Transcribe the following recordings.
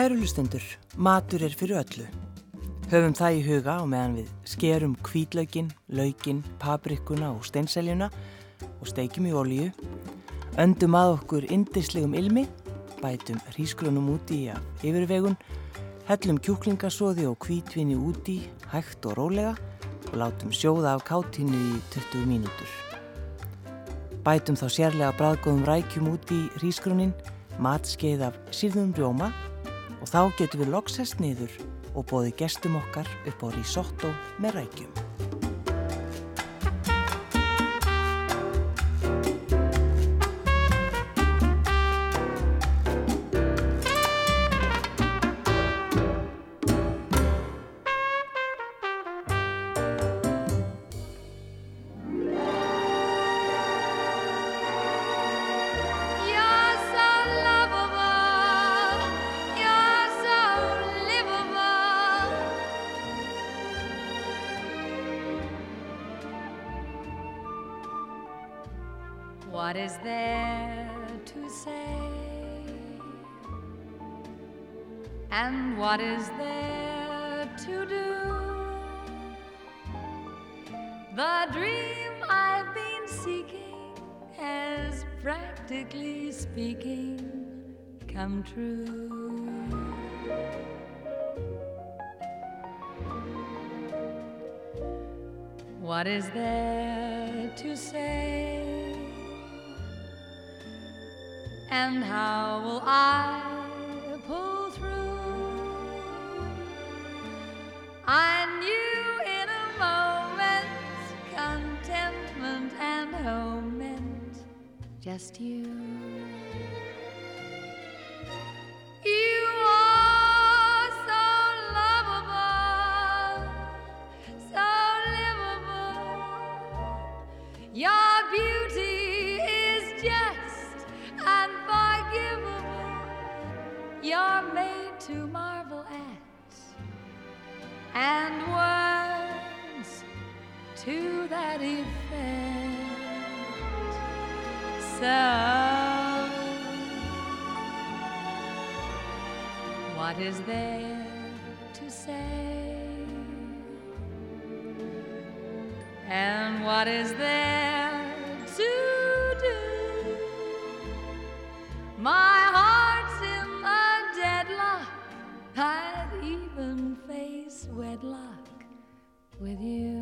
Kæru hlustundur, matur er fyrir öllu. Höfum það í huga og meðan við skerum kvítlaukin, laukin, paprikuna og steinseljuna og steikjum í olju, öndum að okkur indislegum ilmi, bætum hrísgrunum úti í að yfirvegun, hellum kjúklingasóði og kvítvinni úti hægt og rólega og látum sjóða af kátinu í 20 mínútur. Bætum þá sérlega bræðgóðum rækjum úti í hrísgrunin, matskeið af sírðum rjóma og þá getum við loksest niður og bóði gestum okkar upp á risotto með rækjum. The dream I've been seeking has practically speaking come true. What is there to say? and how will I just you. You are so lovable, so livable. Your beauty is just unforgivable. You're made to marvel at, and words to that effect. What is there to say? And what is there to do? My heart's in a deadlock. I'd even face wedlock with you.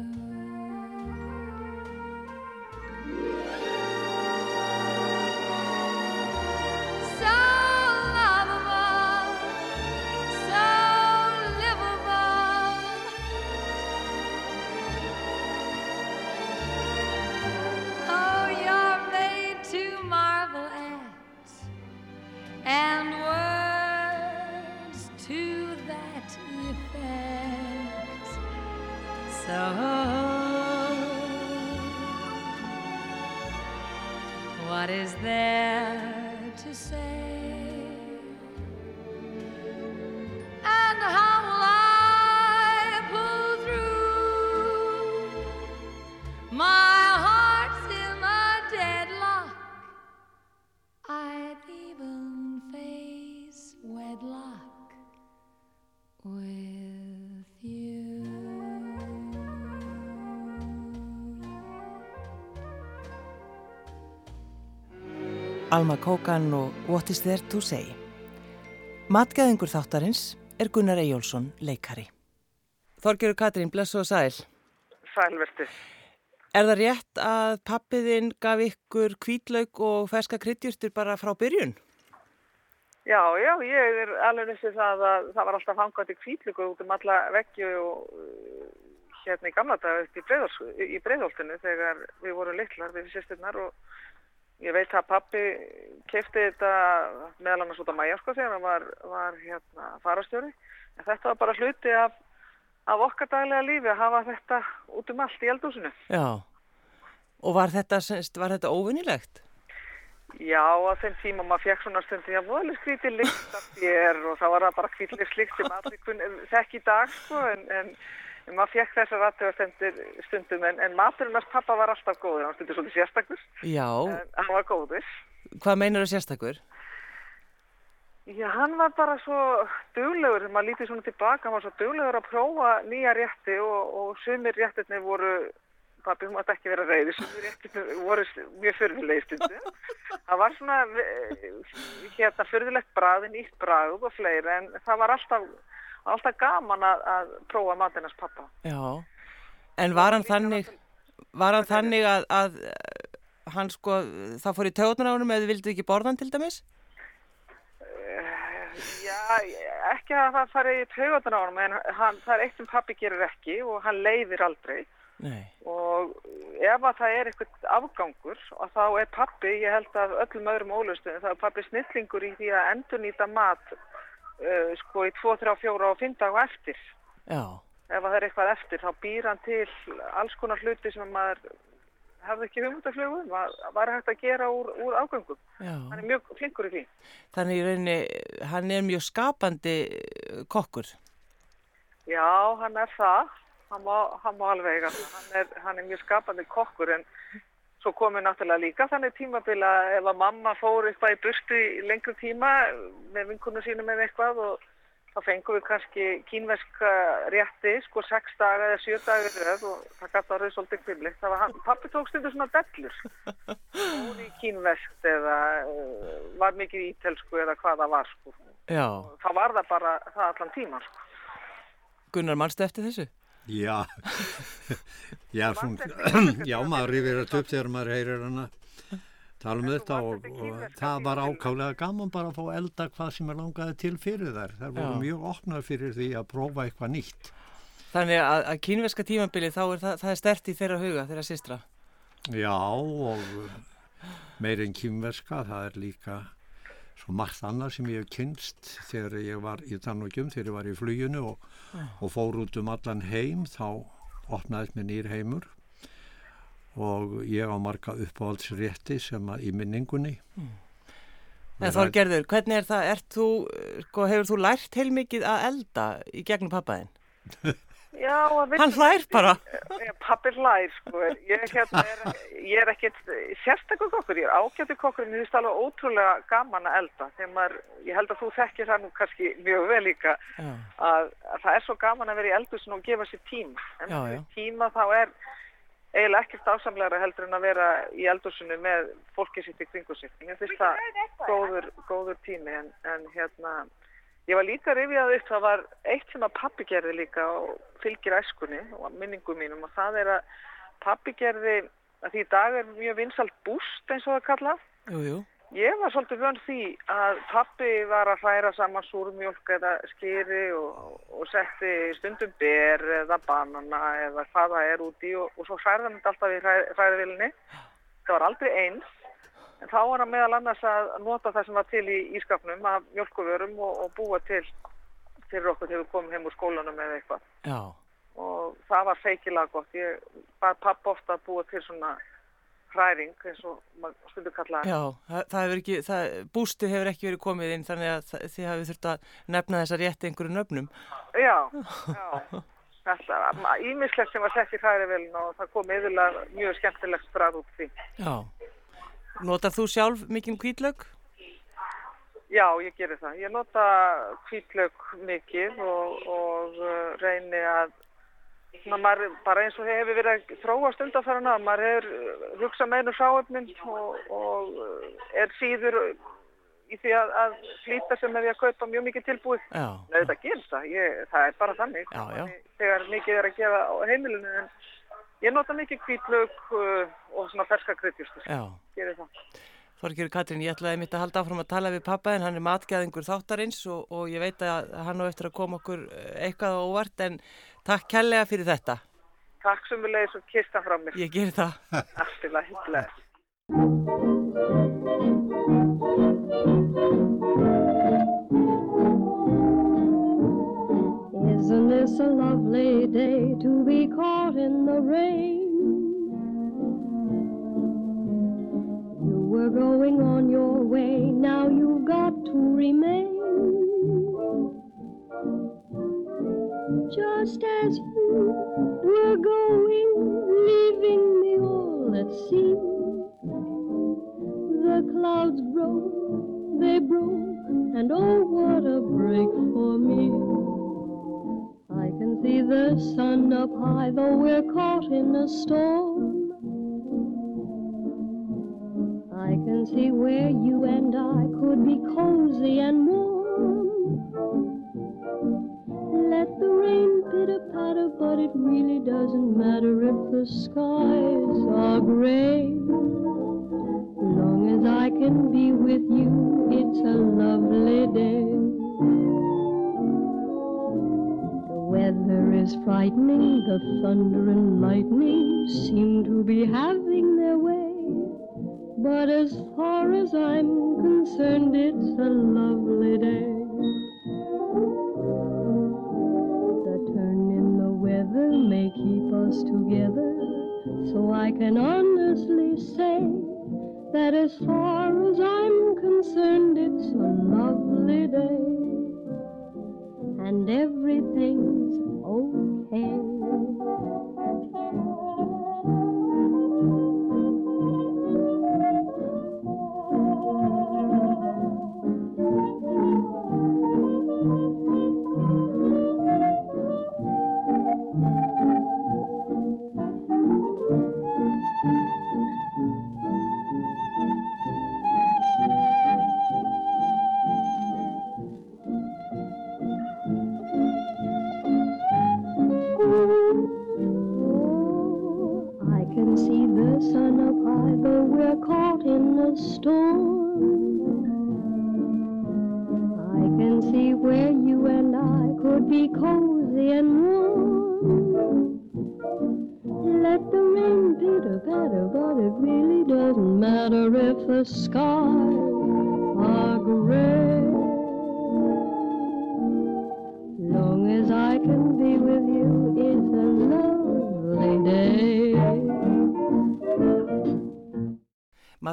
Alma Kókan og What is there to say? Matgæðingur þáttarins er Gunnar Eyjólfsson, leikari. Þorgerur Katrín, blessu og sæl. Sælverti. Er það rétt að pappiðinn gaf ykkur kvítlaug og ferska kryddjúrstur bara frá byrjun? Já, já, ég er alveg nýttið það að það var alltaf hangandi kvítlugu út um alla veggju og uh, hérna í gamla dag upp í, breiðholtinu þegar við vorum litlar við sýsturnar og ég veit að pappi kefti þetta meðal annars út á mæja sko þegar hann var, var hérna farastjóri en þetta var bara hluti af, af okkar daglega lífi að hafa þetta út um allt í eldúsinu. Já. Og var þetta, þetta óvinnilegt? Já, á þeim tíma maður fekk svona stundin, já, voðalega skrítið lykt af þér og það var bara kvítlir slikt sem allir kun, þekk í dag, sko, en, en maður fekk þessar rættuðastendir stundum, en, en maturinn hans pappa var alltaf góður, hann stundur svolítið sérstakur, Já. en hann var góður. Hvað meinar þú sérstakur? Já, hann var bara svo duglegur, þegar maður lítið svona tilbaka, hann var svo duglegur að prófa nýja rétti og, og sumir réttirni voru, pappi, þú mátt ekki vera reyði, sumir réttirni voru mjög fyrðulegi stundu. Það var svona, eh, hérna, fyrðulegt brað, nýtt brað og fleiri, en það var alltaf, alltaf gaman að, að prófa matinast pappa. Já, en var hann þannig, var hann þannig að, að hann sko, það fór í töðunar á hann eða vildi ekki borðan til dæmis? Já, ekki að það fari í taugatun á hann, en hann, það er eitt sem pappi gerir ekki og hann leiðir aldrei. Nei. Og ef að það er eitthvað afgangur og þá er pappi, ég held að öllum öðrum ólustunum, þá er pappi snillingur í því að endur nýta mat uh, sko í 2, 3, 4 og 5 dag og eftir. Já. Ef að það er eitthvað eftir, þá býr hann til alls konar hluti sem maður hefði ekki hugmyndaflögu var, hægt að gera úr, úr ágöngum. Já. Hann er mjög flinkur í því. Þannig í rauninni, hann er mjög skapandi eh, kokkur. Já, hann er það. Hann má, hann má alveg. Hann er, hann er mjög skapandi kokkur en svo komið náttúrulega líka þannig tímabila ef að mamma fór eitthvað í burtu í lengru tíma með vinkunum sínum eða eitthvað og þá fengum við kannski kínverska rétti, sko 6 daga eða 7 daga röð og það gæti að rauð svolítið kvimlikt. Það var hann, pappi tók stundu svona dellur, hún í kínverst eða uh, var mikið ítelsku eða hvað það var, sko. Já. Það var það bara það allan tíma, sko. Gunnar, mannstu eftir þessu? Já, já, svona, já maður rifir þetta upp þegar maður heyrir hana tala um þetta og, og það var ákálega gaman bara að fá elda hvað sem er langaði til fyrir þær. Það voru mjög opnar fyrir því að prófa eitthvað nýtt. Þannig að, að kínverska tímabili þá er það, það er stert í þeirra huga, þeirra systra. Já, og meir en kýmverska, það er líka svo margt annað sem ég hef kynst þegar ég var í Tannókjum, þegar ég var í fluginu og, og fór út um allan heim, þá opnaðist mér nýr heimur og ég á marga uppáhaldsrétti sem að í minningunni. En þá er gerður, hvernig er það, þú, sko, hefur þú lært heilmikið að elda í gegnum pappaðinn? Já, að Hann hlær bara. Pappi hlær, sko. Ég, hérna, er, ég er ekkert sérstaklega kokkur, ég er ágættu kokkur en ég finnst alveg ótrúlega gaman að elda. Þegar maður, ég held að þú þekkir það nú kannski mjög vel líka að, að það er svo gaman að vera í eldhúsinu og gefa sér tíma. En Já, já. tíma þá er eiginlega ekkert ásamlega heldur en að vera í eldhúsinu með fólki sitt í kringu sitt. Mér finnst það góður, góður tími en, en hérna, ég var líka rifjað upp, það var eitt sem að pappi gerði líka og fylgir æskunni og minningum mínum og það er að pappi gerði, að því í dag er mjög vinsalt búst eins og það kallað. jú, jú. Ég var svolítið vön því að pappi var að hræra saman súrmjólk eða skýri og, og setti stundum ber eða banana eða hvað það er úti og, og svo hræði hann alltaf í hræðivilni. Það var aldrei eins, en þá var hann meðal annars að nota það sem var til í ískapnum af mjölkuvörum og, og búa til fyrir okkur þegar við komum heim úr skólanum eða eitthvað. Já, Og það var feikilega gott. Ég var pappa ofta að búa til svona hræring eins og maður stundur kalla já, það, það hefur ekki, það, bústið hefur ekki verið komið inn þannig að það, þið hafið þurft að nefna þessa rétti einhverju nöfnum. Já, já. Þetta, ímislegt sem var sett í hrærivelin og það kom yfirlega mjög skemmtilegt brað út því. Já. Notar þú sjálf mikinn hvítlaug? Já, ég gerir það. Ég nota hvítlaug mikið og, og uh, reyni að svona, maður, bara eins og hefur verið að þróast undanfærana, maður hefur uh, hugsað meðnum sáöfnin og, og uh, er síður í því að, að flýta sem er því að kaupa mjög mikið tilbúið. Já. Nei, þetta gerist það. Ég, það er bara þannig. Já, já. Þegar mikið er að gefa á heimilinu. En ég nota mikið hvítlaug uh, og svona ferska kryddjústur. Já. Gerir það. Þorgjör Katrín, ég ætlaði mitt að halda áfram að tala við pappa en hann er matgæðingur þáttarins og, og ég veit að hann á eftir að koma okkur eh, eitthvað óvart en takk kærlega fyrir þetta. Takk sem við leiðis og kista frá mér. Ég ger það. Allt til this a lovely day to be caught in the rain? You were going on your way, now you've got to remain. Just as you were going, leaving me all at sea. The clouds broke, they broke, and oh, what a break for me. See the sun up high, though we're caught in a storm. I can see where you and I could be cozy and warm. Let the rain pitter patter, but it really doesn't matter if the skies are gray. Long as I can be with you, it's a lovely day. The weather is frightening, the thunder and lightning seem to be having their way. But as far as I'm concerned, it's a lovely day. The turn in the weather may keep us together, so I can honestly say that as far as I'm concerned, it's a lovely day. And everything's okay.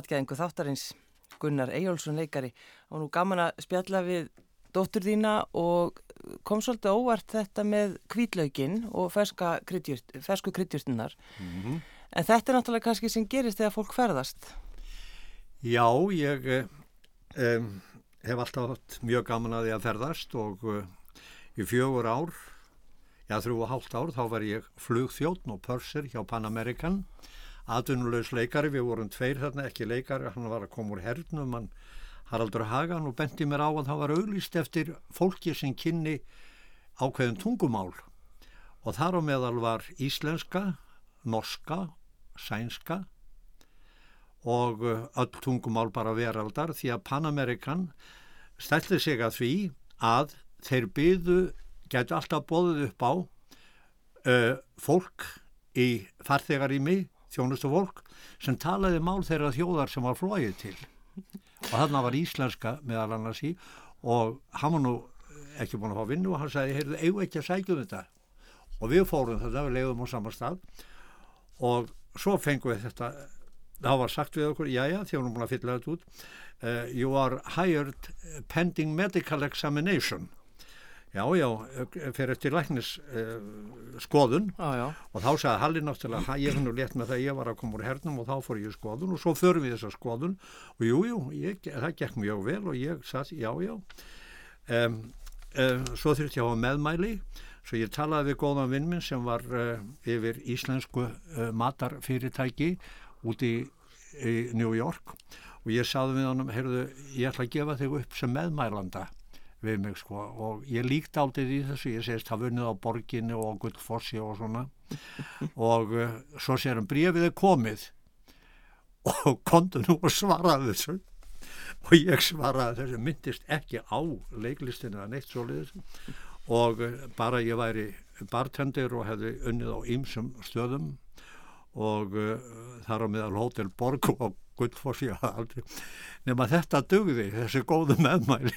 Matgæðingu þáttarins Gunnar Eyjólfsson leikari. Og nú gaman að spjalla við dóttur þína og kom svolítið óvart þetta með kvítlaugin og kryddjurt, fersku kryddjurtinnar en þetta er náttúrulega kannski sem gerist þegar fólk ferðast. Já, ég um, hef alltaf mjög gaman að því að ferðast og uh, í fjögur ár, já þrjú og hálft ár, þá var ég flugþjóttn og pörsir hjá Pan American, atvinnulegs leikari, við vorum tveir þarna, ekki leikari, hann var að koma úr hernum, hann Haraldur Hagan og benti mér á að það var auglýst eftir fólki sem kynni ákveðin tungumál. Og þar á meðal var íslenska, norska, sænska og uh, öll tungumál bara veraldar því að Pan-Amerikan stælti sig að því að þeir byðu, gætu alltaf bóðið upp á uh, fólk í farþegarými, þjónustu fólk sem talaði mál þeirra þjóðar sem var flóið til. Og þarna var íslenska meðal annars í og hann var nú ekki búin að fá vinnu og hann sagði, heyrðu, eigum ekki að sækjum þetta? Og við fórum þetta, við leiðum á sama stað og svo fengum við þetta það var sagt við okkur, já já, er búin að fylla þetta út. Uh, you are hired pending medical examination já já, fyrir eftir læknis uh, skoðun. Já, já, og þá sagði Halli náttúrulega "Ha, ég finn nú létt með það að ég var að koma úr hernum og þá fór ég skoðun og svo förum við þessa skoðun. Og jú, jú, ég, það gekk mjög vel og ég satt, já, já. Um, um, svo þurfti ég að hafa meðmæli. Svo ég talaði við góðan vinn minn sem var uh, yfir íslensku uh, matarfyrirtæki úti í, í New York. Og ég saði við honum, heyrðu, ég ætla að gefa þig upp sem meðmælanda við mig sko. Og ég líkt aldrei í þessu, ég segist það vunnið á borginni og Gullfossi og svona. Og uh, svo sér hann brífið er komið. Og kontu nú að svara þessu. Og ég svaraði þessu myndist ekki á leiklistinu eða neitt svoleiðis. Og uh, bara ég væri bartendir og hefði unnið á ýmsum stöðum. Og uh, þar á meðal Hotel Borg og Gullfossi og aldrei nema þetta dugði, þessi góðu meðmæli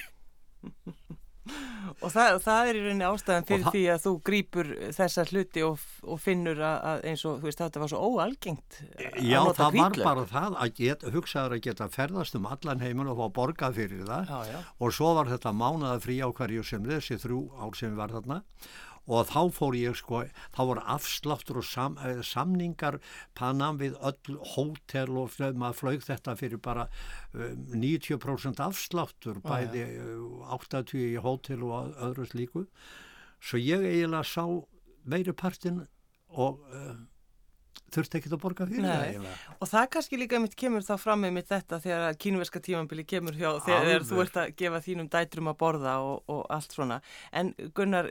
og það, það er í rauninni ástæðan fyrir það- því að þú grýpur þessa hluti og, og finnur að, eins og þú veist þetta var svo óalgengt Já, það var hvítlauk. bara það að get, hugsaður að geta ferðast um allan heiminn og fá borgað fyrir það Já, já. og svo var þetta mánaða frí á hverju sem þessi þrjú ár sem var þarna og þá fór ég sko, þá voru afsláttur og sam, eh, samningar panam við öll hótel og flög, maður flög þetta fyrir bara um, 90% afsláttur, bæði uh, 80 í hótel og öðru slíku. Svo ég eiginlega sá meiri partin og uh, þurfti ekki að borga fyrir það. Og það kannski líka mitt kemur þá fram með mitt þetta þegar kínverska tímambili kemur hjá þegar þú ert að gefa þínum dætrum að borða og, og allt svona. En Gunnar,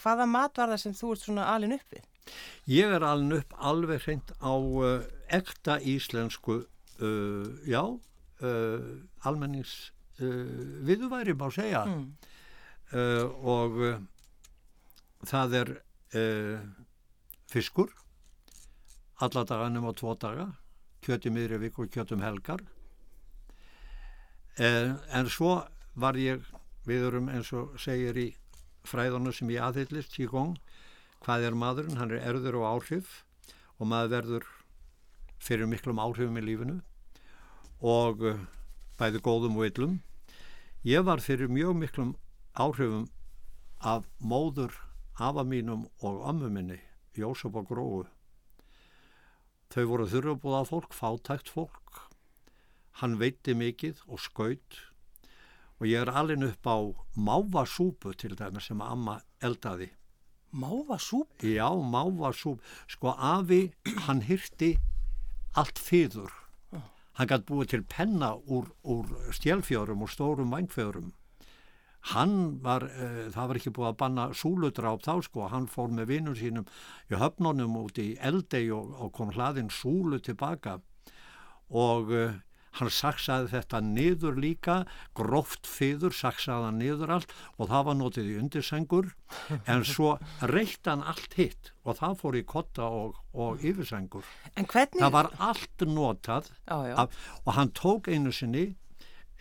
hvaða mat var það sem þú ert svona alin uppið? Ég er alveg upp alveg hreint á uh, ekta íslensku, uh, já, uh, almennings uh, viðværi má segja Mm. uh, og það er fiskur, alla daga nema tvo daga, kjötum miðri viku og kjötum helgar. Uh, en svo var ég, við erum eins og segir í fræðunum sem ég aðhyllist, Qigong, hvað er maðurinn, hann er erður og áhrif og maður verður fyrir miklum áhrifum í lífinu og uh, bæði góðum og illum. Ég var fyrir mjög miklum áhrifum af móður afa mínum og ömmu minni, Jósef og Gróu. Þau voru þurrabúða fólk, fátækt fólk. Hann veitti mikið og skaut og ég er alveg upp á mávasúpu til þarna sem amma eldaði. Máva súp? Já, mávasúp. Sko afi, hann hyrti allt fyrður. Hann gæti búið til penna úr, úr stjálfjörum og stórum vangfjörum. Hann var, uh, það var ekki búið að banna súludráp þá sko, hann fór með vinnum sínum í höfnunum út í eldei og, og kom hlaðin súlu tilbaka og uh, hann saksaði þetta niður líka, gróft fyrður, saksaði hann niður allt og það var notið í undirsengur en svo reytti hann allt hitt og það fór í kotta og, og yfirsengur. En hvernig... Það var allt notað Já, já. af, og hann tók einu sinni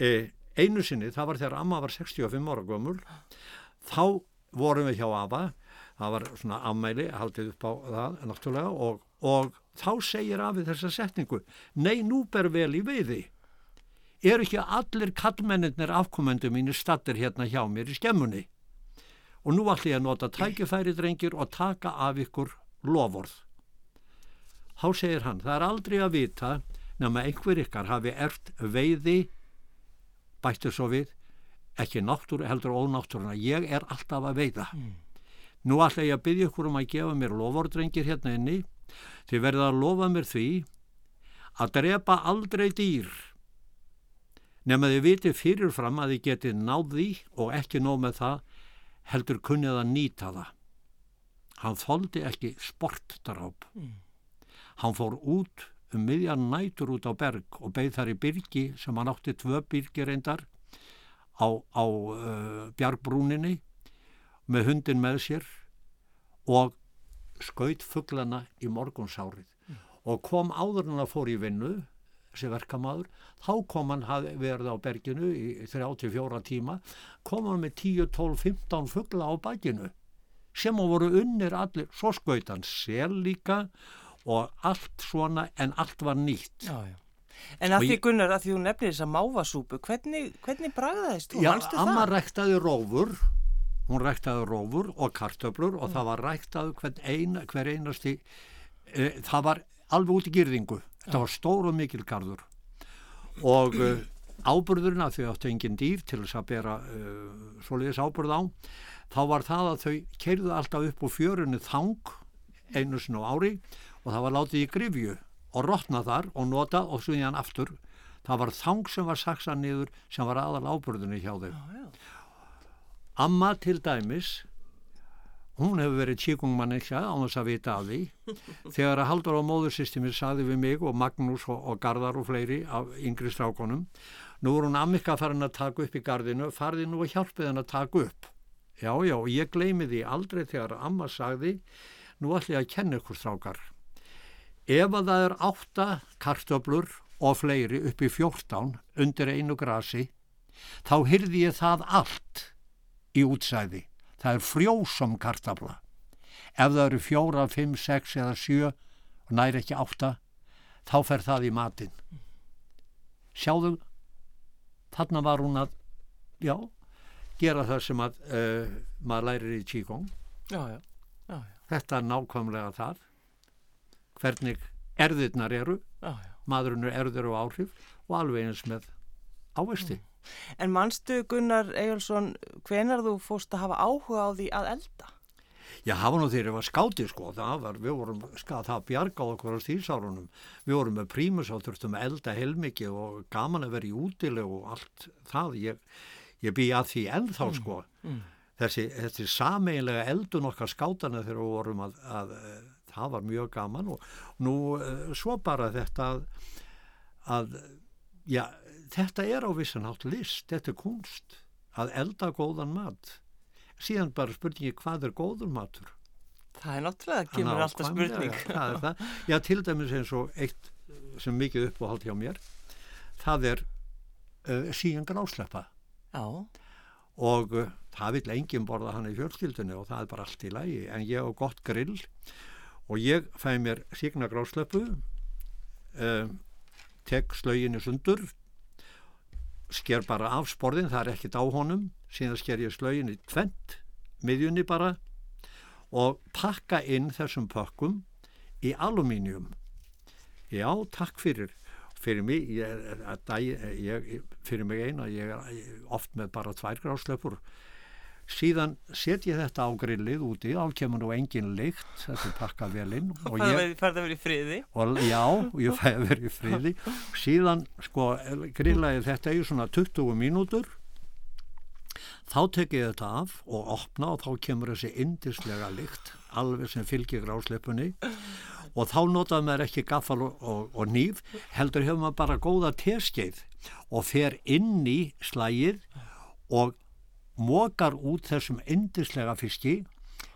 eh, einu sinni, það var þegar amma var 65 ára gömul þá vorum við hjá Ava það var svona ammæli, haldið upp á það náttúrulega og, og þá segir Afi þessa setningu nei, nú ber vel í veiði. Er ekki allir kallmennir afkomendu mínu stattir hérna hjá mér í skemmunni? Og nú ætlum ég að nota tækifæri drengir og taka af ykkur lofórð þá segir hann, það er aldrei að vita nema einhver ykkar hafi ert veiði bættu svo við ekki náttúru heldur ónáttúruna. Ég er alltaf að veiða. Nú ætla ég að byggja ykkur um að gefa mér lofordrengir hérna inni. Þið verða að lofa mér því að drepa aldrei dýr nema þið viti fyrirfram að þið getið náð því og ekki nóg með það heldur kunnið að nýta það. Hann þoldi ekki sportdráp. Hann fór út um miðjan nætur út á berg og beigð þar í byrgi sem hann átti tvö byrgi reyndar á, á uh, bjargbrúninni með hundin með sér og skaut fugglana í morgunsárið. Og kom áður en að fór í vinnu þessi verkamaður, þá kom hann verið á berginu í 34 tíma kom hann með 10, 12, 15 fuggla á bakinu sem á voru unnir allir, svo skaut hann sel líka og allt svona en allt var nýtt Já, já. En að Og því Gunnar, að því hún nefnir þessa mávasúpu, hvernig, hvernig bragðaðist þú? Já, amma það? ræktaði rófur hún ræktaði rófur og kartöflur og það var ræktaði hver, ein, hver einasti e, það var alveg út í gyrðingu þetta var stór og mikil garður og e, áburðurinn að þau áttu engin dýr til þess að bera e, svoleiðis áburð á þá var það að þau keirðu alltaf upp úr fjörunni þang einu sinni á ári og það var látið í grifju og rotna þar og nota og svo í hann aftur. Það var þang sem var saksað niður sem var aðal áburðinni hjá þau Amma til dæmis hún hefur verið tíkungmannisja á þess að vita af því. Þegar að Haldur á móðursystimi saði við mig og Magnús og, og Garðar og fleiri af yngri strákonum nú er hún Ammika farin að taka upp í gardinu farði nú og hjálpið henn að taka upp. Já já og ég gleymi því aldrei þegar Amma sagði nú ætlum ég að kenna ykkur strákar ef að það er átta kartöflur og fleiri upp í 14 undir einu grasi þá hyrði ég það allt í útsæði. Það er frjósom kartafla. Ef það eru fjóra, fimm, sex eða sjö og næri ekki átta, þá fer það í matinn. Sjáðu, þarna var hún að, já, gera það sem að uh, maður lærir í já. þetta er nákvæmlega það hvernig erðirnar eru. Já. maðurinn er erður og áhrif og alveg eins með ávesti En manstu Gunnar Eyjálsson hvenar þú fórst að hafa áhuga á því að elda? Já, var nú ég var skáti sko, það var, við vorum, skað, það bjargáð okkur á stísárunum, við vorum með prímus og þurftum að elda heilmikið og gaman að vera í útilegu og allt það, ég, ég bý að því ennþá sko, þessi, þessi sameinlega eldun okkar skátana þegar við vorum að, að það var mjög gaman og nú uh, svo bara þetta að, að já, þetta er á vissanátt list, þetta er kunst að elda góðan mat. Síðan bara spurningi hvað er góður matur? Það er náttúrulega, það kemur alltaf spurning. það? Er það. Já, til dæmis eins og eitt sem mikið uppáhald hjá mér það er uh, síðan grásleppa. Já, og uh, það vil enginn borða hann í fjölskyldunni og það er bara allt í lagi. En ég á gott grill og ég fæ mér sígna grásleppu uh, tek slöginni sundur sker bara af sporðin, það er ekkit á honum. Síðan sker ég slögin í tvent miðjunni bara og pakka inn þessum pökkum í alumínium já, takk fyrir fyrir mig. Ég, ég, fyrir mig eina ég er oft með bara tvær gráslöpur síðan set ég þetta á grillið úti þá kemur nú engin lykt þetta er pakkað vel inn og það færði að vera í friði. Og já, ég fæði að vera í friði. Síðan sko grillaði þetta í svona 20 mínútur. Þá tek ég þetta af og opna og þá kemur þessi indislega lykt alveg sem fylgir grásleipunni og þá notaði maður ekki gaffal og, og, og nýf heldur hefur maður bara góða teskeið og fer inn í slægir og mókar út þessum indislega fiski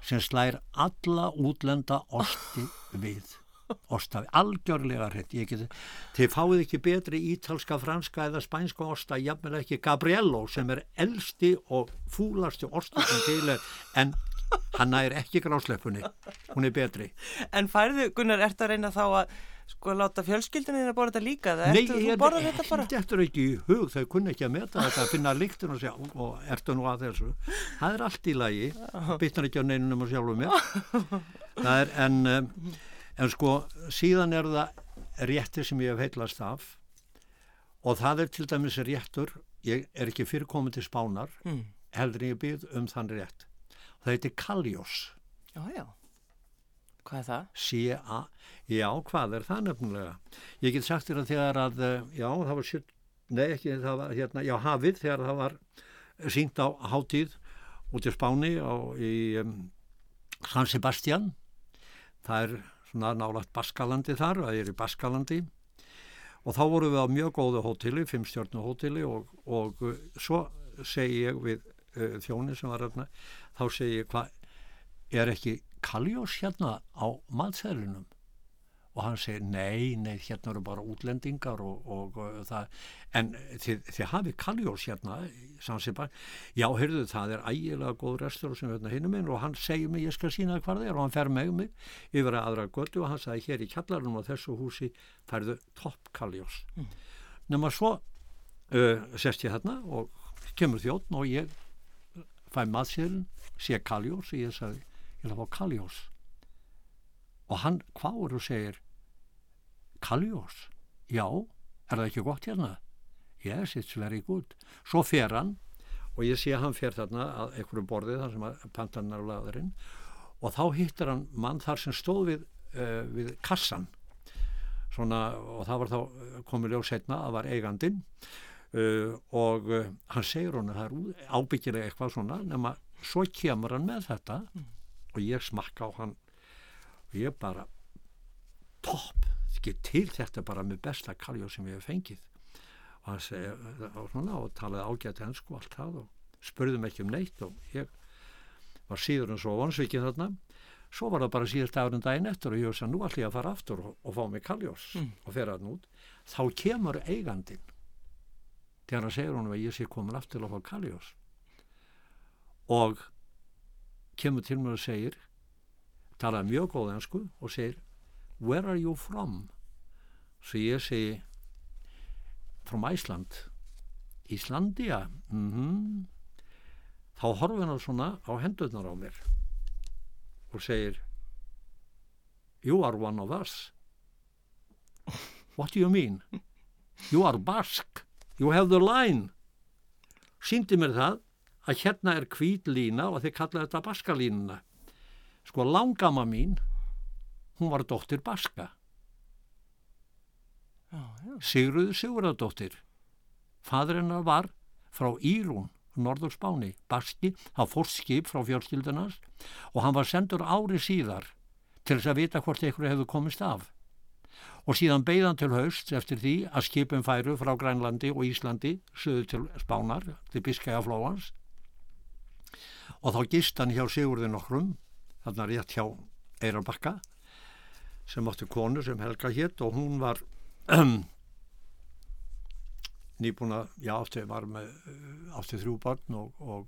sem slægir alla útlenda osti við. Ostafi, algjörlega geti, þið fáið ekki betri ítalska, franska eða spænska osta, jafnvel ekki Gabriello sem er elsti og fúlasti ostu sem til er en hann er ekki grásleipunni hún er betri. En færðu, Gunnar, ert að reyna þá að sko láta fjölskyldinni að borða þetta líka eða Nei, ertu þú ég borða þetta bara? Þetta er ekki í hug, þau kunna ekki að meta þetta að finna líktin og segja, og ertu nú að þessu? Það er allt í lagi. Bytnar ekki á neinunum og sjálfum mér. Það er, en en sko, síðan er það réttir sem ég hef heilast af. Og það er til dæmis réttur ég er ekki fyrirkomið til spánar Mm. heldur en ég býð um þann rétt það heitir Kaljós Já, já. Hvað er það? C-A, já, hvað er það nefnilega? Ég get sagt þér að þegar að, eh, já, það var nei ekki, það var hérna, já, hafið, þegar það var sínt á hátíð út í Spáni á, í um, San Sebastian, það er svona nálagt Baskalandi þar, það er í Baskalandi og þá vorum við á mjög góðu hóteli, fimmstjórnu hóteli og, og uh, svo segi ég við uh, þjóni sem var hérna, þá segi ég hvað er ekki kaljós hérna á matseðlunum og hann segir nei, nei, hérna eru bara útlendingar og, og, og það en þið, þið hafið kaljós hérna Sansibar, já, heyrðu það er ægilega góð restur sem hérna hinum minn og hann segir mig, ég skal sína það hvað það er og hann fer með mig yfir að aðra götu og hann sagði hér í kjallarunum á þessu húsi færðu topp kaljós. Mm. nema svo uh, sest ég hérna og kemur þjóttn og ég fæ maðsérinn, sé kaljós og ég sagði ég vil fá kaljós. Og hann hváur og segir kaljós? Já, er það ekki gott hérna? Yes, it's very good. Svo fer hann og ég sé að hann fer þarna að einhverju borði þar sem að pantan er á laðurinn og þá hittar hann mann þar sem stóð við, uh, við kassan svona og það var þá komið ljóð setna að var eigandin uh, og uh, hann segir hann að það er ábyggilega eitthvað svona nema svo kemur hann með þetta og ég smakka á hann og ég bara topp, til þetta bara með besta kaljó sem ég hef fengið. Og hann segi og, svona, og talaði ágætt hensku og allt það og spurði mig ekki um neitt og ég var síður en svo vonsvikið þarna. Svo var það bara síðast dagurinn daginn eftir og ég veist að nú ætlum ég að fara aftur og, og fá mig kaljós Mm. og fer að nút þá kemur eigandinn þegar hann segir honum að ég sé komin aftur til að fá kaljós og kemur til mér og segir talaði mjög góð ensku og segir where are you from svo ég segi from Iceland Íslandia mm þá horfir hann svona á hendurnar á mér og segir you are one of us. What do you mean? You are Basque. You have the line. Sýndi mér það að hérna er hvít lína og þeir kalla þetta Baskalínuna. Sko langama mín, hún var dóttir Baska. Já, já. Sigruðu Sigurðardóttir. Fadur hennar var frá Írún, Norður Spáni, Baski, það fórst skip frá fjölskyldunars og hann var sendur ári síðar til þess að vita hvort einhverju hefur komist af. Og síðan beigðan til haust eftir því að skipin færu frá Grænlandi og Íslandi söðu til Spánar, til Biskæjaflóans og þá gist hann hjá Sigurði nokkrum, þarna rétt hjá Eirarbakka sem átti konu sem Helga hétt og hún var nýbúna, já átti var með átti þrjú barn og, og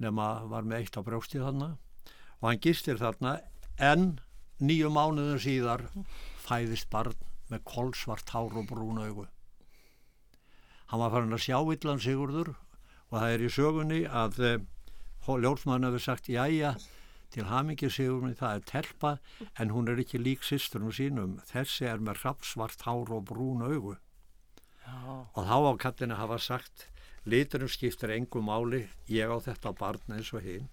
nema var með eitt á brjóstið þarna. Og hann gistir þarna en nýju mánuðin síðar fæðist barn með kolsvart hár og brún augu. Hann var farin að sjá illan Sigurður og það er í sögunni að eh, ljósmann hefur sagt jæja til hamingi Sigurðurni það er telpa en hún er ekki lík sýsturum sínum. Þessi er með rapsvart hár og brún augu. Já, og þá á kallinu hafa sagt liturum skiptir engu máli ég á þetta barn eins og hinn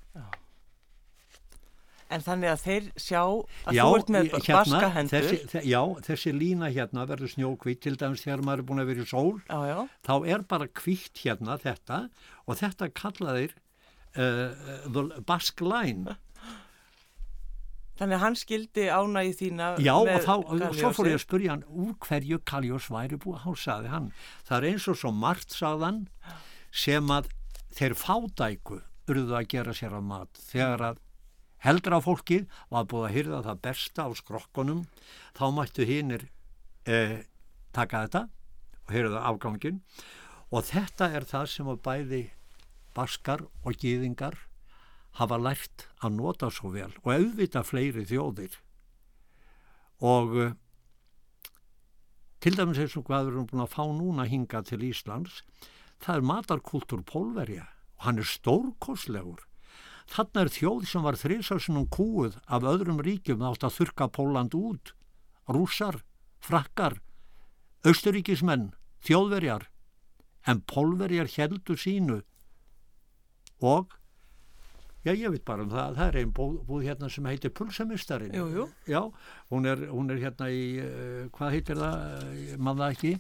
en þannig að þeir sjá að þú ert með hérna, baska hendur. þessi, þe já, þessi lína hérna verður snjókvít til dæmis þegar maður er búin að vera í sól. Já, já, þá er bara kvítt hérna þetta og þetta kallaðir uh, the Basque Line. Þannig að hann skildi ánægi þína Já, með þá, og svo fór ég að spyrja hann úr hverju Kaljós væri búið, þá sagði hann það er eins og svo margt sagðan sem að þeir fádæku urðu að gera sér að mat þegar að heldra fólkið var búið að hyrða það besta á skrokkunum. Þá mættu hinnir eh, taka þetta og hyrða afgangin og þetta er það sem að bæði baskar og gýðingar hafa lært að nota svo vel og auðvita fleiri þjóðir. Og uh, til dæmis eins og hvað við erum búin að fá núna hinga til Íslands það er matarkultúr pólverja og hann er stórkostlegur þarna er þjóð sem var þrísásunum kúuð af öðrum ríkjum. Átt að þurka Póland út. Rússar, frakkar austuríkismenn, þjóðverjar. En pólverjar heldur sínu. Og Já, ég veit bara um það, það er einn búð, búð hérna sem heitir Pulsamistarinn. Jú, jú. Já, hún er, hún er hérna í, uh, hvað heitir það, ég man það ekki,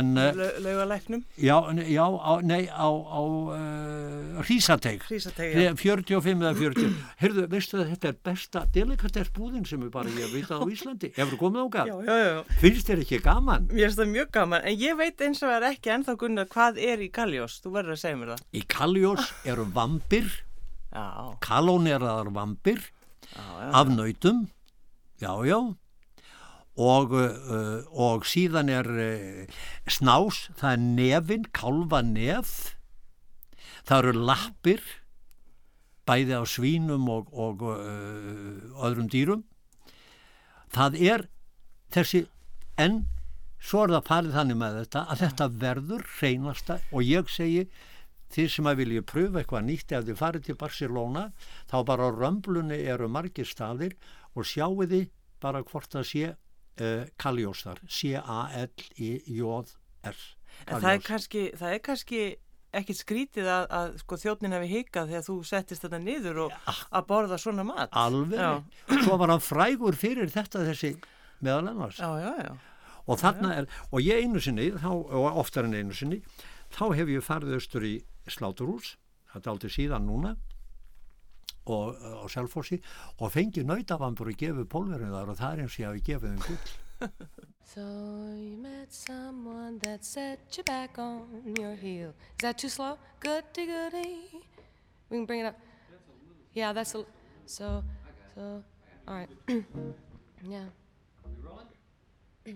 en, uh, Lau- Laugalæknum, já, já, á, nei, á, á uh, Hrísateig, hrísategja. 45 eða 40. Heyrðu, veistu það, þetta er besta delikatessbúðin sem er bara ég veit á Íslandi. Hefur komið ákað? Já, já, já. Finnst þér ekki gaman? Mér finnst það mjög gaman, en ég veit eins og er ekki ennþá Gunnar hvað er í Galljós, þú verður að segja mér það. Í Kaljós eru vampir, Já, kalóneraðar vampir, af nautum. Já, já. Og, uh, og síðan er uh, snás, það er nefin kálfa nef. Það eru lappir bæði á svínum og, og uh, öðrum dýrum. Það er þessi en svo er það farið þannig með þetta að þetta verður hreinasta og ég segi þið sem að vilja pröfa eitthvað nýtt ef þið farið til Barcelona þá bara á römblunni eru margir staðir og sjáu þið bara hvort það sé uh, Kaljóstar C-A-L-I-J-S En það er kannski, það er kannski ekkit skrítið að, að sko, þjótnin hefði hikað þegar þú settist þetta niður og að borða svona mat. alveg, Já, svo var hann frægur fyrir þetta þessi meðal annars. Já, já, já. og þarna er, og ég einu sinni þá, og oftar en einu sinni þá hef ég farið austur í Sláturhús þetta aldrei síðan núna og á Selfossi og fengið nautavambur og gefið pólverinu þar og það er eins og ég hafi gefið þeim gull So you met someone that set you back on your heel. Is that too slow? Goody goody. We can bring it up. Yeah, that's a. So, so, all right. yeah.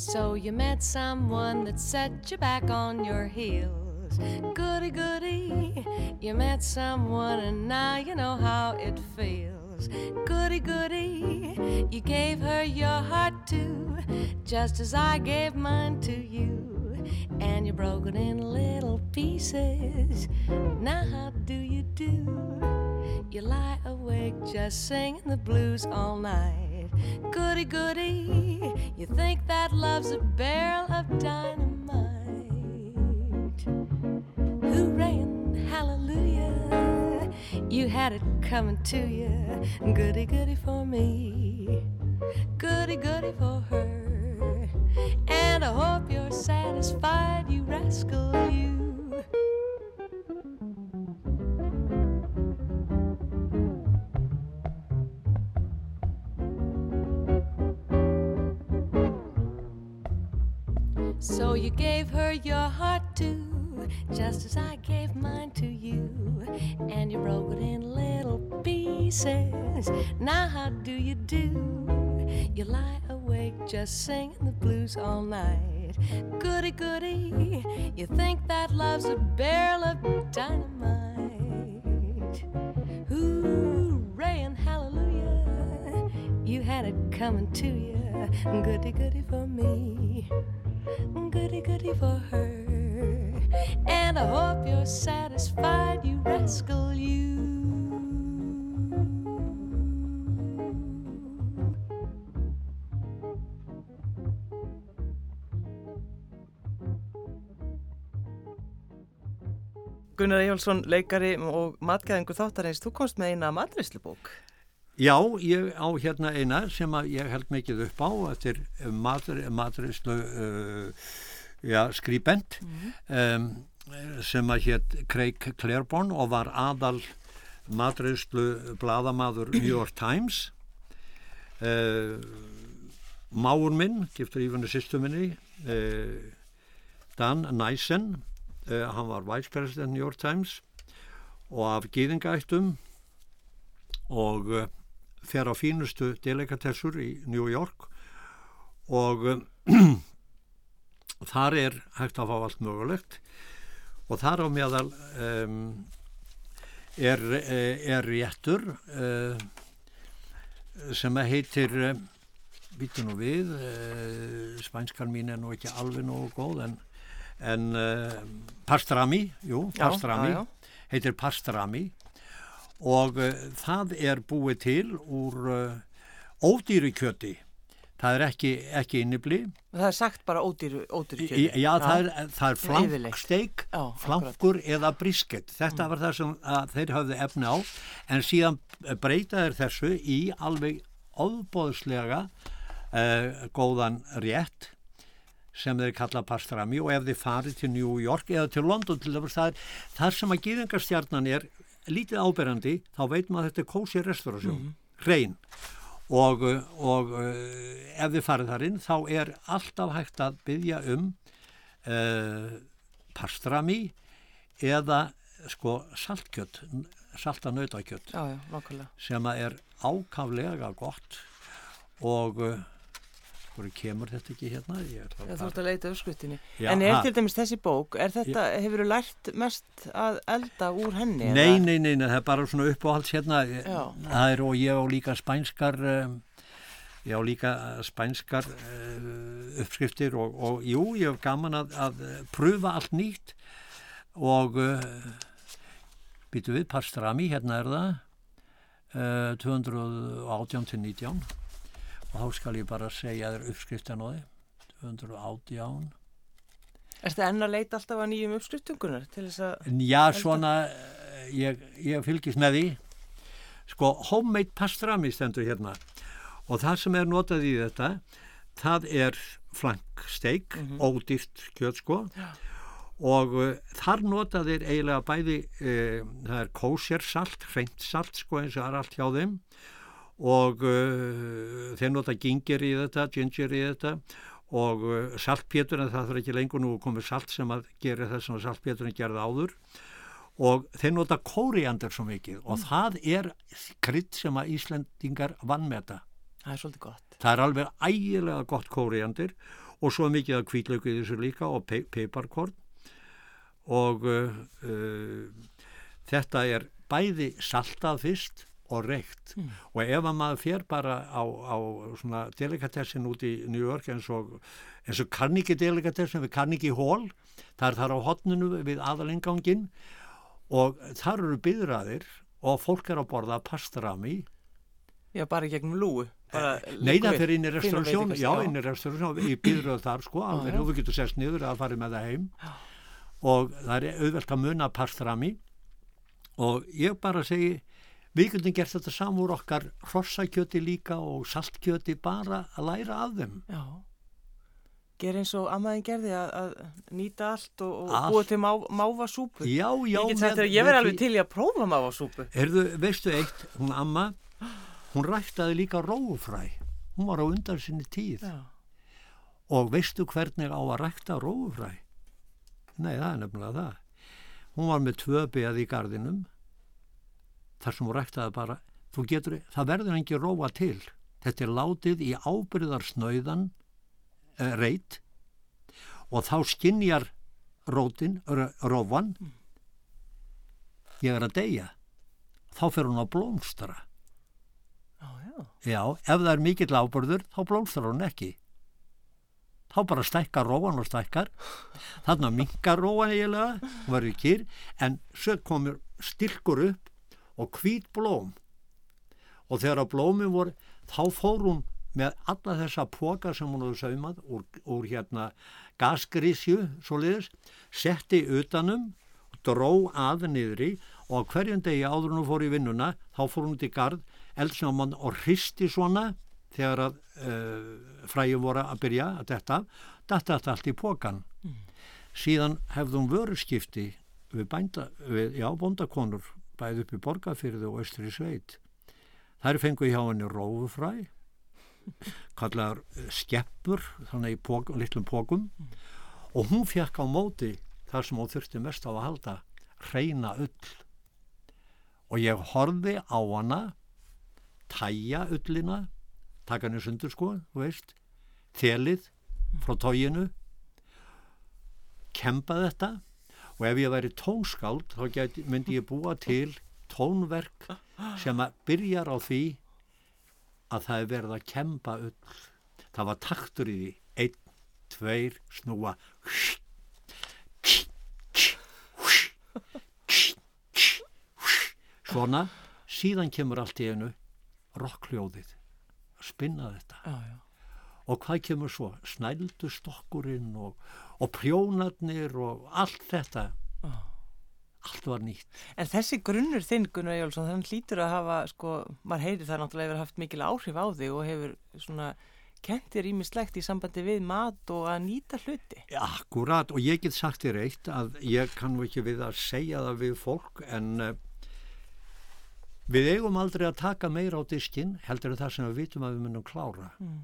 So you met someone that set you back on your heels. Goody goody. You met someone and now you know how it feels. Goody goody. You gave her your heart too, just as I gave mine to you. And you broke it in little pieces. Now, how do you do? You lie awake just singing the blues all night. Goody, goody, you think that love's a barrel of dynamite. Hooray and hallelujah, you had it coming to you. Goody, goody for me, goody, goody for her. And I hope you're satisfied, you rascal, you. Just as I gave mine to you. And you broke it in little pieces. Now, how do you do? You lie awake just singing the blues all night. Goody, goody, you think that love's a barrel of dynamite. Hooray and hallelujah, you had it coming to you. Goody, goody for me goody goody for her. And I hope you're satisfied, you rascal, you. Gunnar Ejjálsson, leikari og matgæðingu þáttarins, þú komst með eina matreslubók. Já, ég á hérna eina sem að ég held mikið upp á eftir matreyslu uh, ja, skrýbent mm -hmm. um, sem að hétt Craig Claiborne og var aðal matreyslu bladamadur New York Times uh, Máur minn, giftur ífunni sýstuminni uh, Dan Nysen hann var vice president New York Times og af gýðingættum og fer á fínustu delikatessur í New York og þar er hægt að fá allt mögulegt. Og þar á meðal um, er, er réttur uh, sem heitir býtu nú við uh, spænskar mín er nú ekki alveg nógu góð en, en pastrami, jú, pastrami já, já, já. heitir pastrami. Og það er búið til úr ódýri kjöti það er ekki, ekki innibli. Það er sagt bara ódýri, ódýri kjöti. Já, já. það er, það er flanksteik flankur eða brisket. Þetta mm. var það sem þeir hafði efni á. En síðan breyta þeir þessu í alveg óbóðslega uh, góðan rétt sem þeir kalla pastrami. Og ef þeir farið til New York eða til London til að það er sem að gýðingarstjarnan er lítið áberandi þá veit maður að þetta er kósi restaurasjón mm hrein og, og uh, ef þið farið þar inn þá er alltaf hægt að byggja um uh, pastrami eða sko saltkjött salta nautakjött sem er ákaflega gott og uh, hverju kemur þetta ekki hérna? Já, þú ert að leita öskutinni en er til dæmis þessi bók þetta, hefur þú lært mest að elda úr henni? Nei, nei, nei, nei, það er bara svona uppáhalds hérna. Það er og ég á líka spænskar um, ég á líka spænskar uh, uppskriftir og, og jú, ég hef gaman að, að pröfa allt nýtt og uh, býtu við pastrami, hérna er það uh, 218 til 19 og þá skal ég bara segja þér uppskriftan á þið 218 Er þetta enn að leita alltaf að nýjum uppskriftungunar til þess að Já, svona ég, ég fylgis með því. Sko, homemade pastrami stendur hérna. Og það sem er notað í þetta það er flanksteik mm -hmm. ódýrt kjöt sko. Já. og uh, þar notaðir eiginlega bæði uh, það er kósérsalt, hreint sko eins og það er allt hjá þeim og uh, þeir nota gingir í þetta, ginger í þetta og uh, saltpétur en það þarf ekki lengur nú koma salt sem að gera þess að saltpéturinn gerði áður og þeir nota kóriander svo mikið og mm. það er krydd sem að Íslandingar vann með þetta. Það er svolítið gott. Það er alveg ægilega gott kóriander og svo mikið að kvítlaugu í þessu líka og pe peiparkorn og uh, uh, þetta er bæði saltað fyrst og reykt. Og ef að maður fer bara á, á svona delikatessin út í New York eins og, eins og Carnegie delikatessin við Carnegie Hall það er þar á hotninu við aðalengangin og þar eru byðraðir og fólk er að borða pastrami. Já, bara gegnum lúu. bara Nei, það við. fyrir inn í restaurasjón, já, inn í restaurasjón, í býðröð þar sko, alveg, og þú getur sest niður að fara með það heim. Og það er auðvelt að muna pastrami. Og ég bara segi, við getum gert þetta samúr okkar hrossakjöti líka og saltkjöti bara að læra af þeim. Já. Ger eins og ammaðin gerði að, að nýta allt og, og Allt. búa til má, mávasúpu. Já, já. Ég með- ég verði alveg til í að prófa mávasúpu. Erðu, veistu eitt, hún amma, hún ræktaði líka rófræ, hún var á undan sinni tíð Já. og veistu hvernig á að rækta rófræ? Nei, það er nefnilega það. Hún var með tvö beð í gardinum, þar sem hún ræktaði bara, þú getur, það verður engi róa til. Þetta er látið í ábyrðarsnauðan uh, reit og þá skinjar rótin, r- rófan, ég er að deyja. Þá fer hún að blómstra. Já, já. Já, ef það er mikill ábyrður, þá blómstrar hún ekki. Þá bara stækkar róan og stækkar. Þannig að minkar róan eiginlega, hún verður kýr, en svo komur styrkur upp og hvít blóm. Og þegar að blómi voru, þá fór hún með alla þessa póka sem hún hefur saumað úr, úr hérna gasgrísju, svo liðis, setti utanum, dró að niðri og hverjum degi áður hún fór í vinnuna, þá fór hún til garð, eldsnáman og hristi svona þegar að uh, fræjum voru að byrja að detta, detta þetta allt í pókan. Síðan hefði hún vöruskipti við, bænda, við já, bóndakonur, bæði upp í borgarfyrði og austri sveit. Þær fengu hjá henni rófufræ, kallaðar eh, skeppur, þannig í pók, litlum pókum og hún fekk á móti þar sem hún þurfti mest á að halda, reyna ull. Og ég horfði á hana, tæja ullina, taka henni sundur sko, þú veist, þelið frá tóginu, kempa þetta og ef ég væri tónskáld þá geti, myndi ég búa til tónverk sem að byrjar á því að það er verið að kempa ull. Það var taktur í því, einn, tveir, snúa, svona, síðan kemur allt í einu rockljóðið, að spinna þetta. Já, já. Og hvað kemur svo? Snældu stokkurinn og, og prjónarnir og allt þetta. Allt var nýtt. En þessi grunnur þinn, Gunnar Jólfsson, þannig hlýtur að hafa, sko, maður heyri það náttúrulega hefur haft mikil áhrif á þig og hefur svona kentir ímislegt í sambandi við mat og að nýta hluti. Akkurat og ég get sagt þér eitt að ég kann nú ekki við að segja það við fólk en uh, við eigum aldrei að taka meira á diskinn heldur en það sem við vitum að við munum klára. Mm.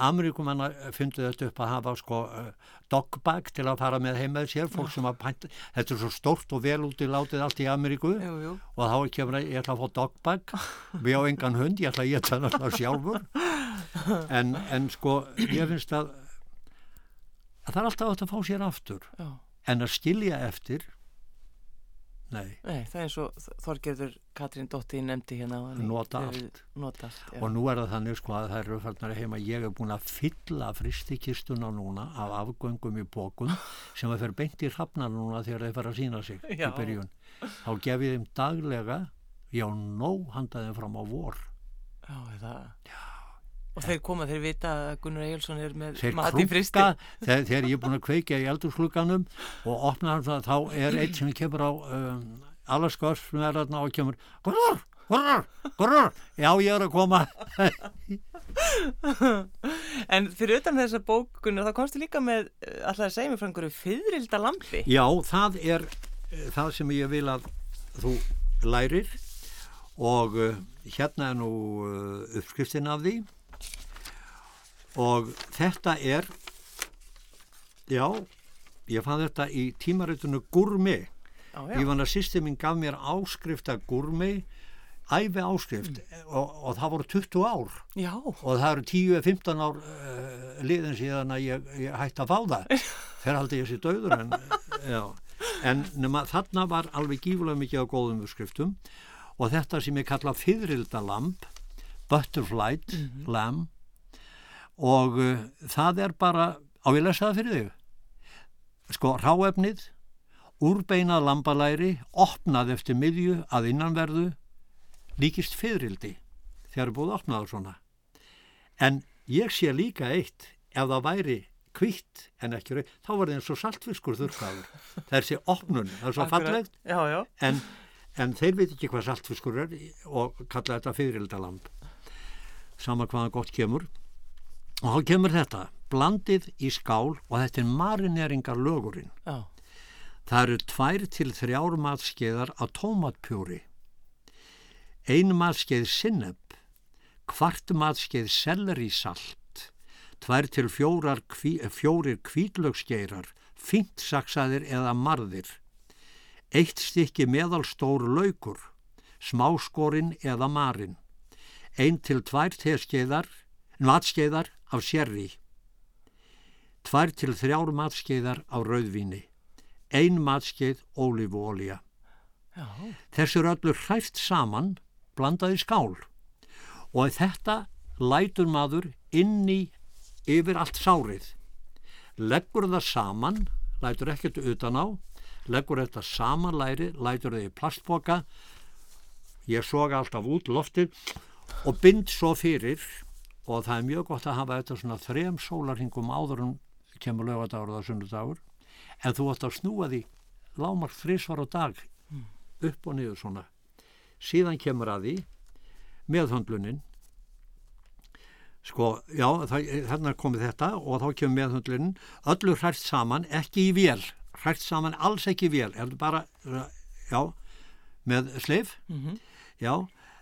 Ameríkumanna fundu þetta upp að hafa sko uh, dogbag til að fara með heim með sér, fólk sem að pænta, þetta er svo stórt og vel út í látið allt í Ameríku Jú, jú. og þá kemur ég ætla að fá dogbag, við á engan hund, ég ætla að geta alltaf sjálfur en, en sko ég finnst að, að það er alltaf átt að fá sér aftur Já. en að skilja eftir nei, Nei, það er eins og Þorgerður Katrín Dóttir nefndi hérna. Nota allt. Nota allt, og nú er það þannig sko að það eru farnar heima ég er búin að fylla fristikistuna núna af afgöngum í bókun sem að fer beint í hrafnar núna þegar þeir fara að sína sig Já. í byrjun þá gef ég þeim daglega já, nóg handaði fram á vor Já, það. Já. Og þeir koma, þeir vita að Gunnar Egilson er með þeir mat í fristi. krunka þegar, þegar ég er búin að kveika í eldurslugganum og opna hann það, þá er eitt sem kemur á um, Alaskars sem er þarna og kemur Gurur, gurur, gurur já ég er að koma En fyrir utan þessa bókunar, þá komstu líka með, eh, alltaf að segja mig frá einhverju fyririlda lampi. já það er uh, það sem ég vil að þú lærir og uh, hérna er nú uh, uppskriftin af því og þetta er já ég fann þetta í fann að sýsti minn gaf mér áskrift að gúrmi, æfi áskrift og, og það voru 20 ár. Já, og það eru 10-15 ár uh, liðin síðan að ég, ég hætti að fá það. Þegar haldi ég sér döður en, en nema, þarna var alveg gífulega mikið á góðum uppskriftum og þetta sem ég kalla fyrrildalamb, butterfly lamb og uh, það er bara, á ég lesa það fyrir þig, sko ráefnið, úrbeinað lambalæri, opnað eftir miðju að innanverðu, líkist fyrrildi þegar búið að opna það svona. En ég sé líka eitt, ef það væri kvitt en ekki rauð, þá var það eins og saltfiskur þurrkaður. Það er sér opnun, það er svo fallegt, Já, já. en, en þeir veit ekki hvað saltfiskur er og kalla þetta fyririldalamb. Sama hvaðan gott kemur. Og þá kemur þetta, blandið í skál og þetta er marineringar lögurinn. Já. Það eru tvær til þrjár matskeiðar af tómatpjúri, ein matskeið sinneb, kvart matskeið sellerísalt, tvær til fjórar, kví, fjórir kvítlögskeirar, fínt saksaðir eða marðir, eitt stykki meðalstór laukur, smáskorinn eða marinn, ein til tvær teskeiðar, matskeiðar af sérri, tvær til þrjár matskeiðar af rauðvíni, ein matskeið ólífuolja. Já. Þessu er öllu hræft saman, blandað í skál og þetta lætur maður inn í yfir allt sárið. Leggur það saman, lætur ekkert utan á, leggur þetta saman læri, lætur það í plastboka, ég soga alltaf út loftið og bind svo fyrir og það er mjög gott að hafa þetta svona þrem sólarhingum áður en kemur lögadagur eða sunnudagur. En þú ætti að snúa því lámark þrísvar á dag upp og niður svona. Síðan kemur að því meðhöndlunin. Sko, já, þarna komið þetta og þá kemur meðhöndlunin. Öllu hrært saman, ekki í vél. Hrært saman alls ekki í vél. Er bara, já með sleif, Mhm. já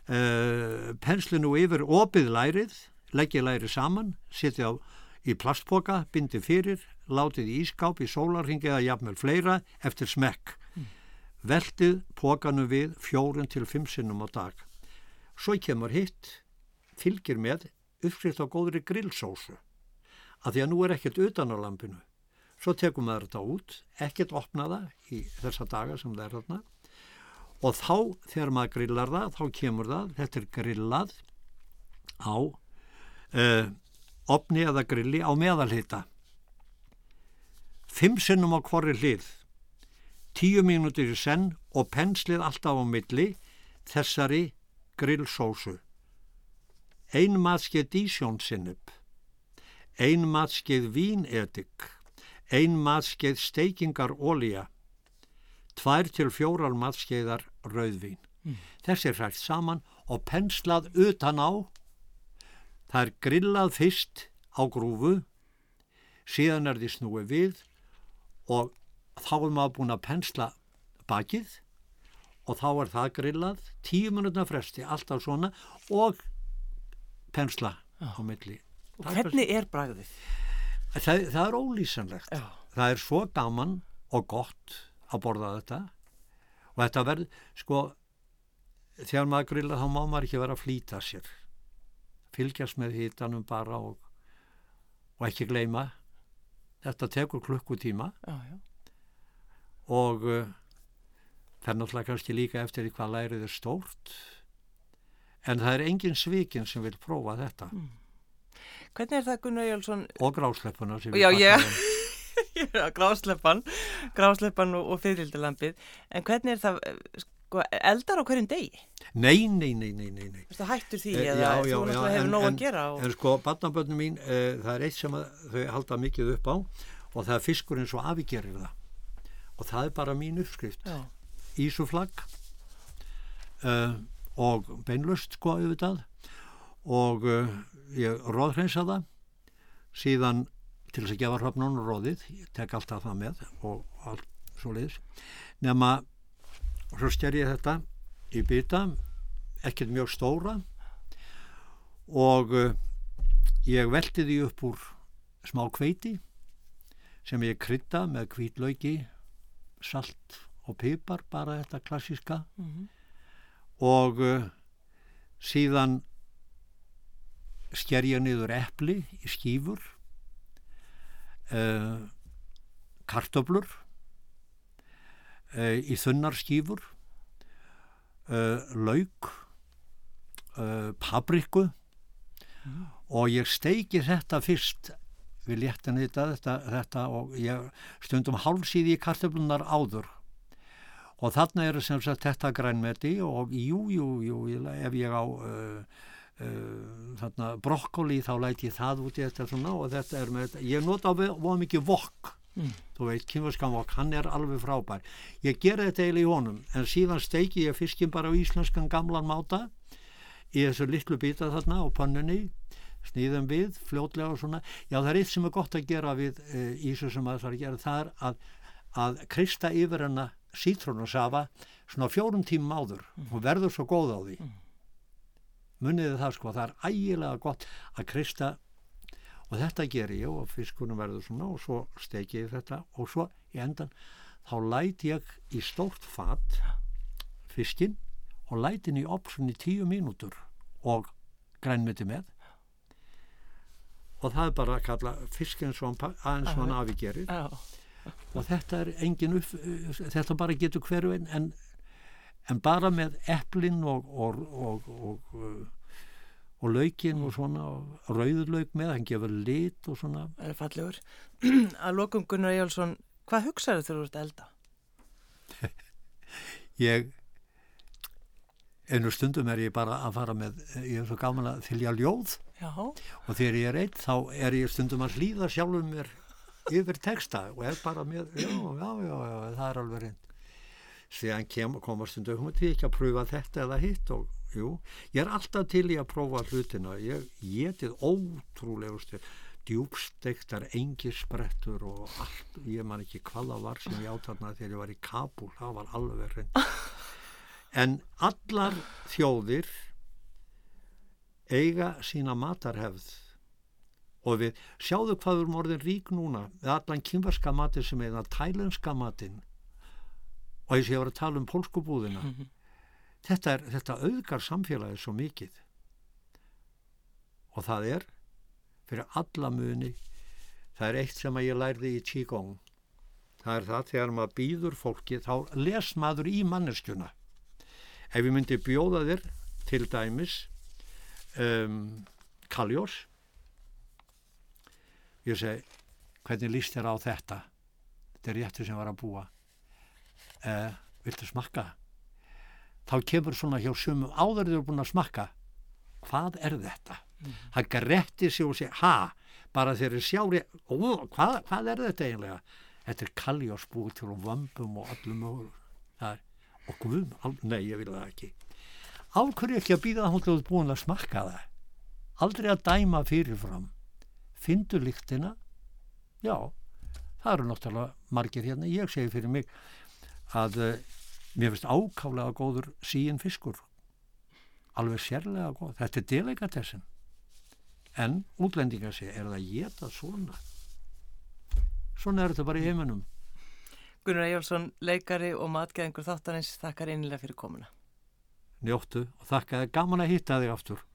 uh, penslinu yfir opið lærið, leggja lærið saman setja á í plastpoka bindi fyrir, látið í ískáp í sólarhingi eða jafnvel fleira eftir smekk Veltið pókanu við fjórun til fimm sinnum á dag. Svo kemur hitt, fylgir með uppskrift á góðri grillsósu. Að því að nú er ekkert utan á lampinu. Svo tekum maður þetta út, ekkert opna það í þessa daga sem það er þarna. Og þá, þegar maður grillar það, þá kemur það, þetta er grillað á uh, opni eða grilli á meðalhita. Fimm sinnum á hvorri hlið tíu mínútur í senn og penslið alltaf á milli þessari grillsósu. Ein matskeið dísjónsinnub, ein matskeið vínedik, ein matskeið steikingar ólíja, tvær til fjórar matskeiðar rauðvín. Þessi er hrætt saman og penslað utan á. Það er grillað fyrst á grúfu, síðan er því snúið við og þá er maður búin að pensla bakið og þá er það grillað tíu minútna fresti, alltaf svona og pensla á milli. Og hvernig er bragðið? Það, það er ólýsanlegt. Já. Það er svo gaman og gott að borða þetta og þetta verð, sko, þegar maður grilla þá má maður ekki vera að flýta sér. Fylgjast með hitanum bara og, og ekki gleyma. Þetta tekur klukkutíma Já, já. og uh, það er náttúrulega kannski líka eftir því hvað lærið er stórt en það er engin svikin sem vil prófa þetta Hvernig er það Gunnar Jálsson? og grásleppuna sem Já, pakkaðum. grásleppan, grásleppan og, og fyririldalampið. En hvernig er það, eh, sko, eldar á hverjum degi? Nei, nei, nei, nei, nei, nei. Ertu hættur því Eh, eða já, þú já, náttúrulega já, hefur nóg að gera? Og... En sko, barnaböndum mín, uh, það er eitt sem að, þau halda mikið upp á og það er fiskurinn svo afi gerir það og það er bara mín uppskrift Já, ísuflagg uh, og beinlust sko auðvitað og ég róðhreinsa það síðan til þess að gefa hröfnunum róðið ég tek alltaf það með og allt svo leiðis nema svo sker ég þetta í bita ekkert mjög stóra. Og uh, ég velti því upp úr smá kveiti sem ég krydda með hvítlauki salt og pipar bara þetta klassíska. Og uh, síðan sker ég niður epli í skífur uh, kartöflur. uh, í þunnar skífur uh, lauk, uh, pabriku og ég steiki þetta fyrst við léttan þetta, þetta, þetta og ég stundum hálsíði í kartöflunar áður. Og þarna eru sem sagt þetta grænmeti og jú, jú, jú, ef ég á uh, uh, þarna brokkoli þá læti ég það út í þetta svona og þetta er með, ég nota á mikið vokk Mm. þú veit, kynfarskamvokk, hann er alveg frábær ég gera þetta eiginlega í honum en síðan steiki ég fiskin bara á íslenskan gamlan máta í þessu litlu bita þarna á pannunni snýðum við, fljótlega og svona já það er eitt sem er gott að gera við e, ísu sem að það er að gera, það er að að kristja yfir hana sítrónusafa svona fjórum tímum áður mm. og verður svo góð á því mm. muniði það sko, það er ægilega gott að kristja og þetta ger ég og fiskunum verður svona og svo steki ég þetta og svo í endan þá læti ég í stórt fat fiskin og læti henni í opsun í tíu mínútur og grænmiti með. Og það er bara að kalla fiskin aðeins svona afigerir og þetta er engin upp þetta bara getur hverju en, en bara með eplin og, og, og, og og laukinn og svona og rauðurlauk með, hann gefur lit og svona. Það er fallegur. að lokum Gunnar Jálsson, hvað hugsaðu þegar þú ert elda? ég einu stundum er ég bara að fara með ég er svo gaman að þylja ljóð Já. og þegar ég er eitt þá er ég stundum að hlýða sjálfum mér yfir texta og er bara með já, já, já, já það er alveg reynd síðan komast stundum um því ekki að pröfa þetta eða hitt og jú, ég er alltaf til í að prófa hlutina. Ég getið ótrúlegustu djúbstektar engisbrettur og allt, ég man ekki hvaða var sem ég átarnaði þegar ég var í Kabul það var alveg reynd en allar þjóðir eiga sína matarhefð. Og við sjáðu hvað við erum orðin rík núna við allan kynverska matin sem það tælenska matin og þess að ég var að tala um pólskubúðina -hmm þetta, er, þetta auðgar samfélagið svo mikið. Og það er fyrir alla muni það er eitt sem ég lærði í Qigong. Það er það þegar maður býður fólki þá les maður í manneskjuna. Ef ég myndi bjóða þér til dæmis um, kaljós ég segi hvernig líst þér á þetta? Þetta er réttu sem var að búa. Uh, viltu smakka þá kemur svona hjá sumum áður þeir eru búin að smakka. Hvað er þetta? Mm. það gretti sig og sé ha, bara þeir eru sjári hvað, hvað er þetta eiginlega? Þetta er kalljásbúið til um vömbum og allum og, og guðum, nei ég vil það ekki. Ákveður ekki að býða að hún hefur búin að smakka það? Aldrei að dæma fyrirfram. Fyndu líktina já, það eru náttúrulega margir hérna, ég segi fyrir mig að mér finnst ákálega góður síin fiskur. Alveg sérlega góð. Þetta er delikatessin en útlendingar sé er það að geta svona? Svona er þetta bara í heiminum. Gunnar Ejjálsson, leikari og matgæðingur þáttanins þakkar einlega fyrir komuna. Njóttu og þakkaði gaman að hitta þig aftur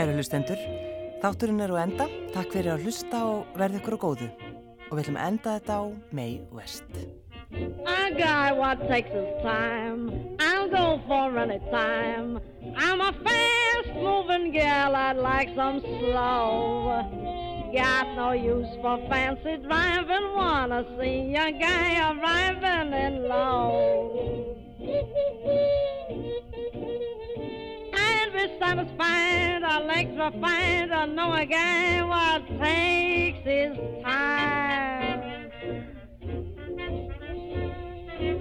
Kæru hlustendur, þátturinn er á enda. Takk fyrir að hlusta og verði ykkur á góðu. Og við ætlum að enda þetta á May West. A guy what takes his time. I'll go for any time. I'm a fast moving gal. I'd like some slow. Got no use for fancy driving. Wanna see a guy arriving in low be satisfied, our legs are fine, to know again what takes his time.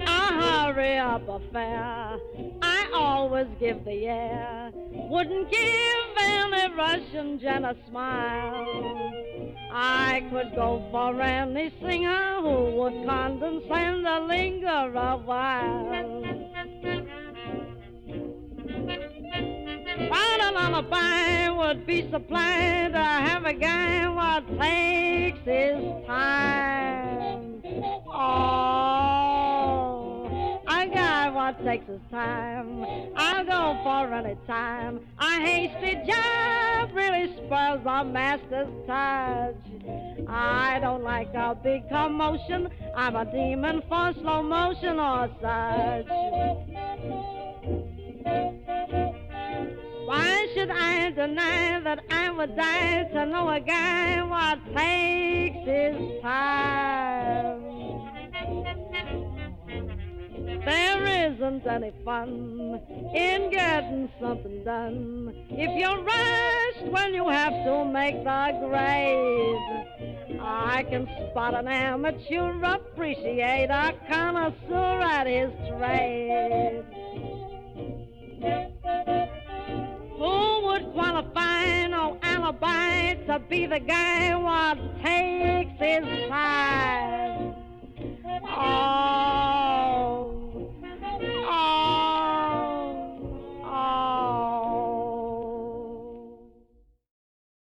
A hurry up affair, I always give the air, wouldn't give any Russian gent a smile. I could go for any singer who would condescend to linger a while. While a lullaby would be supplied to have a guy what takes takes his time. Oh, a guy what takes his time. I'll go for any time. A hasty job really spoils a master's touch. I don't like a big commotion. I'm a demon for slow motion or such. Why should I deny that I would die to know a guy what takes his time? There isn't any fun in getting something done if you're rushed when you have to make the grade. I can spot an amateur appreciate a connoisseur at his trade. Who would qualify no alibi to be the guy what takes his side? Oh, oh.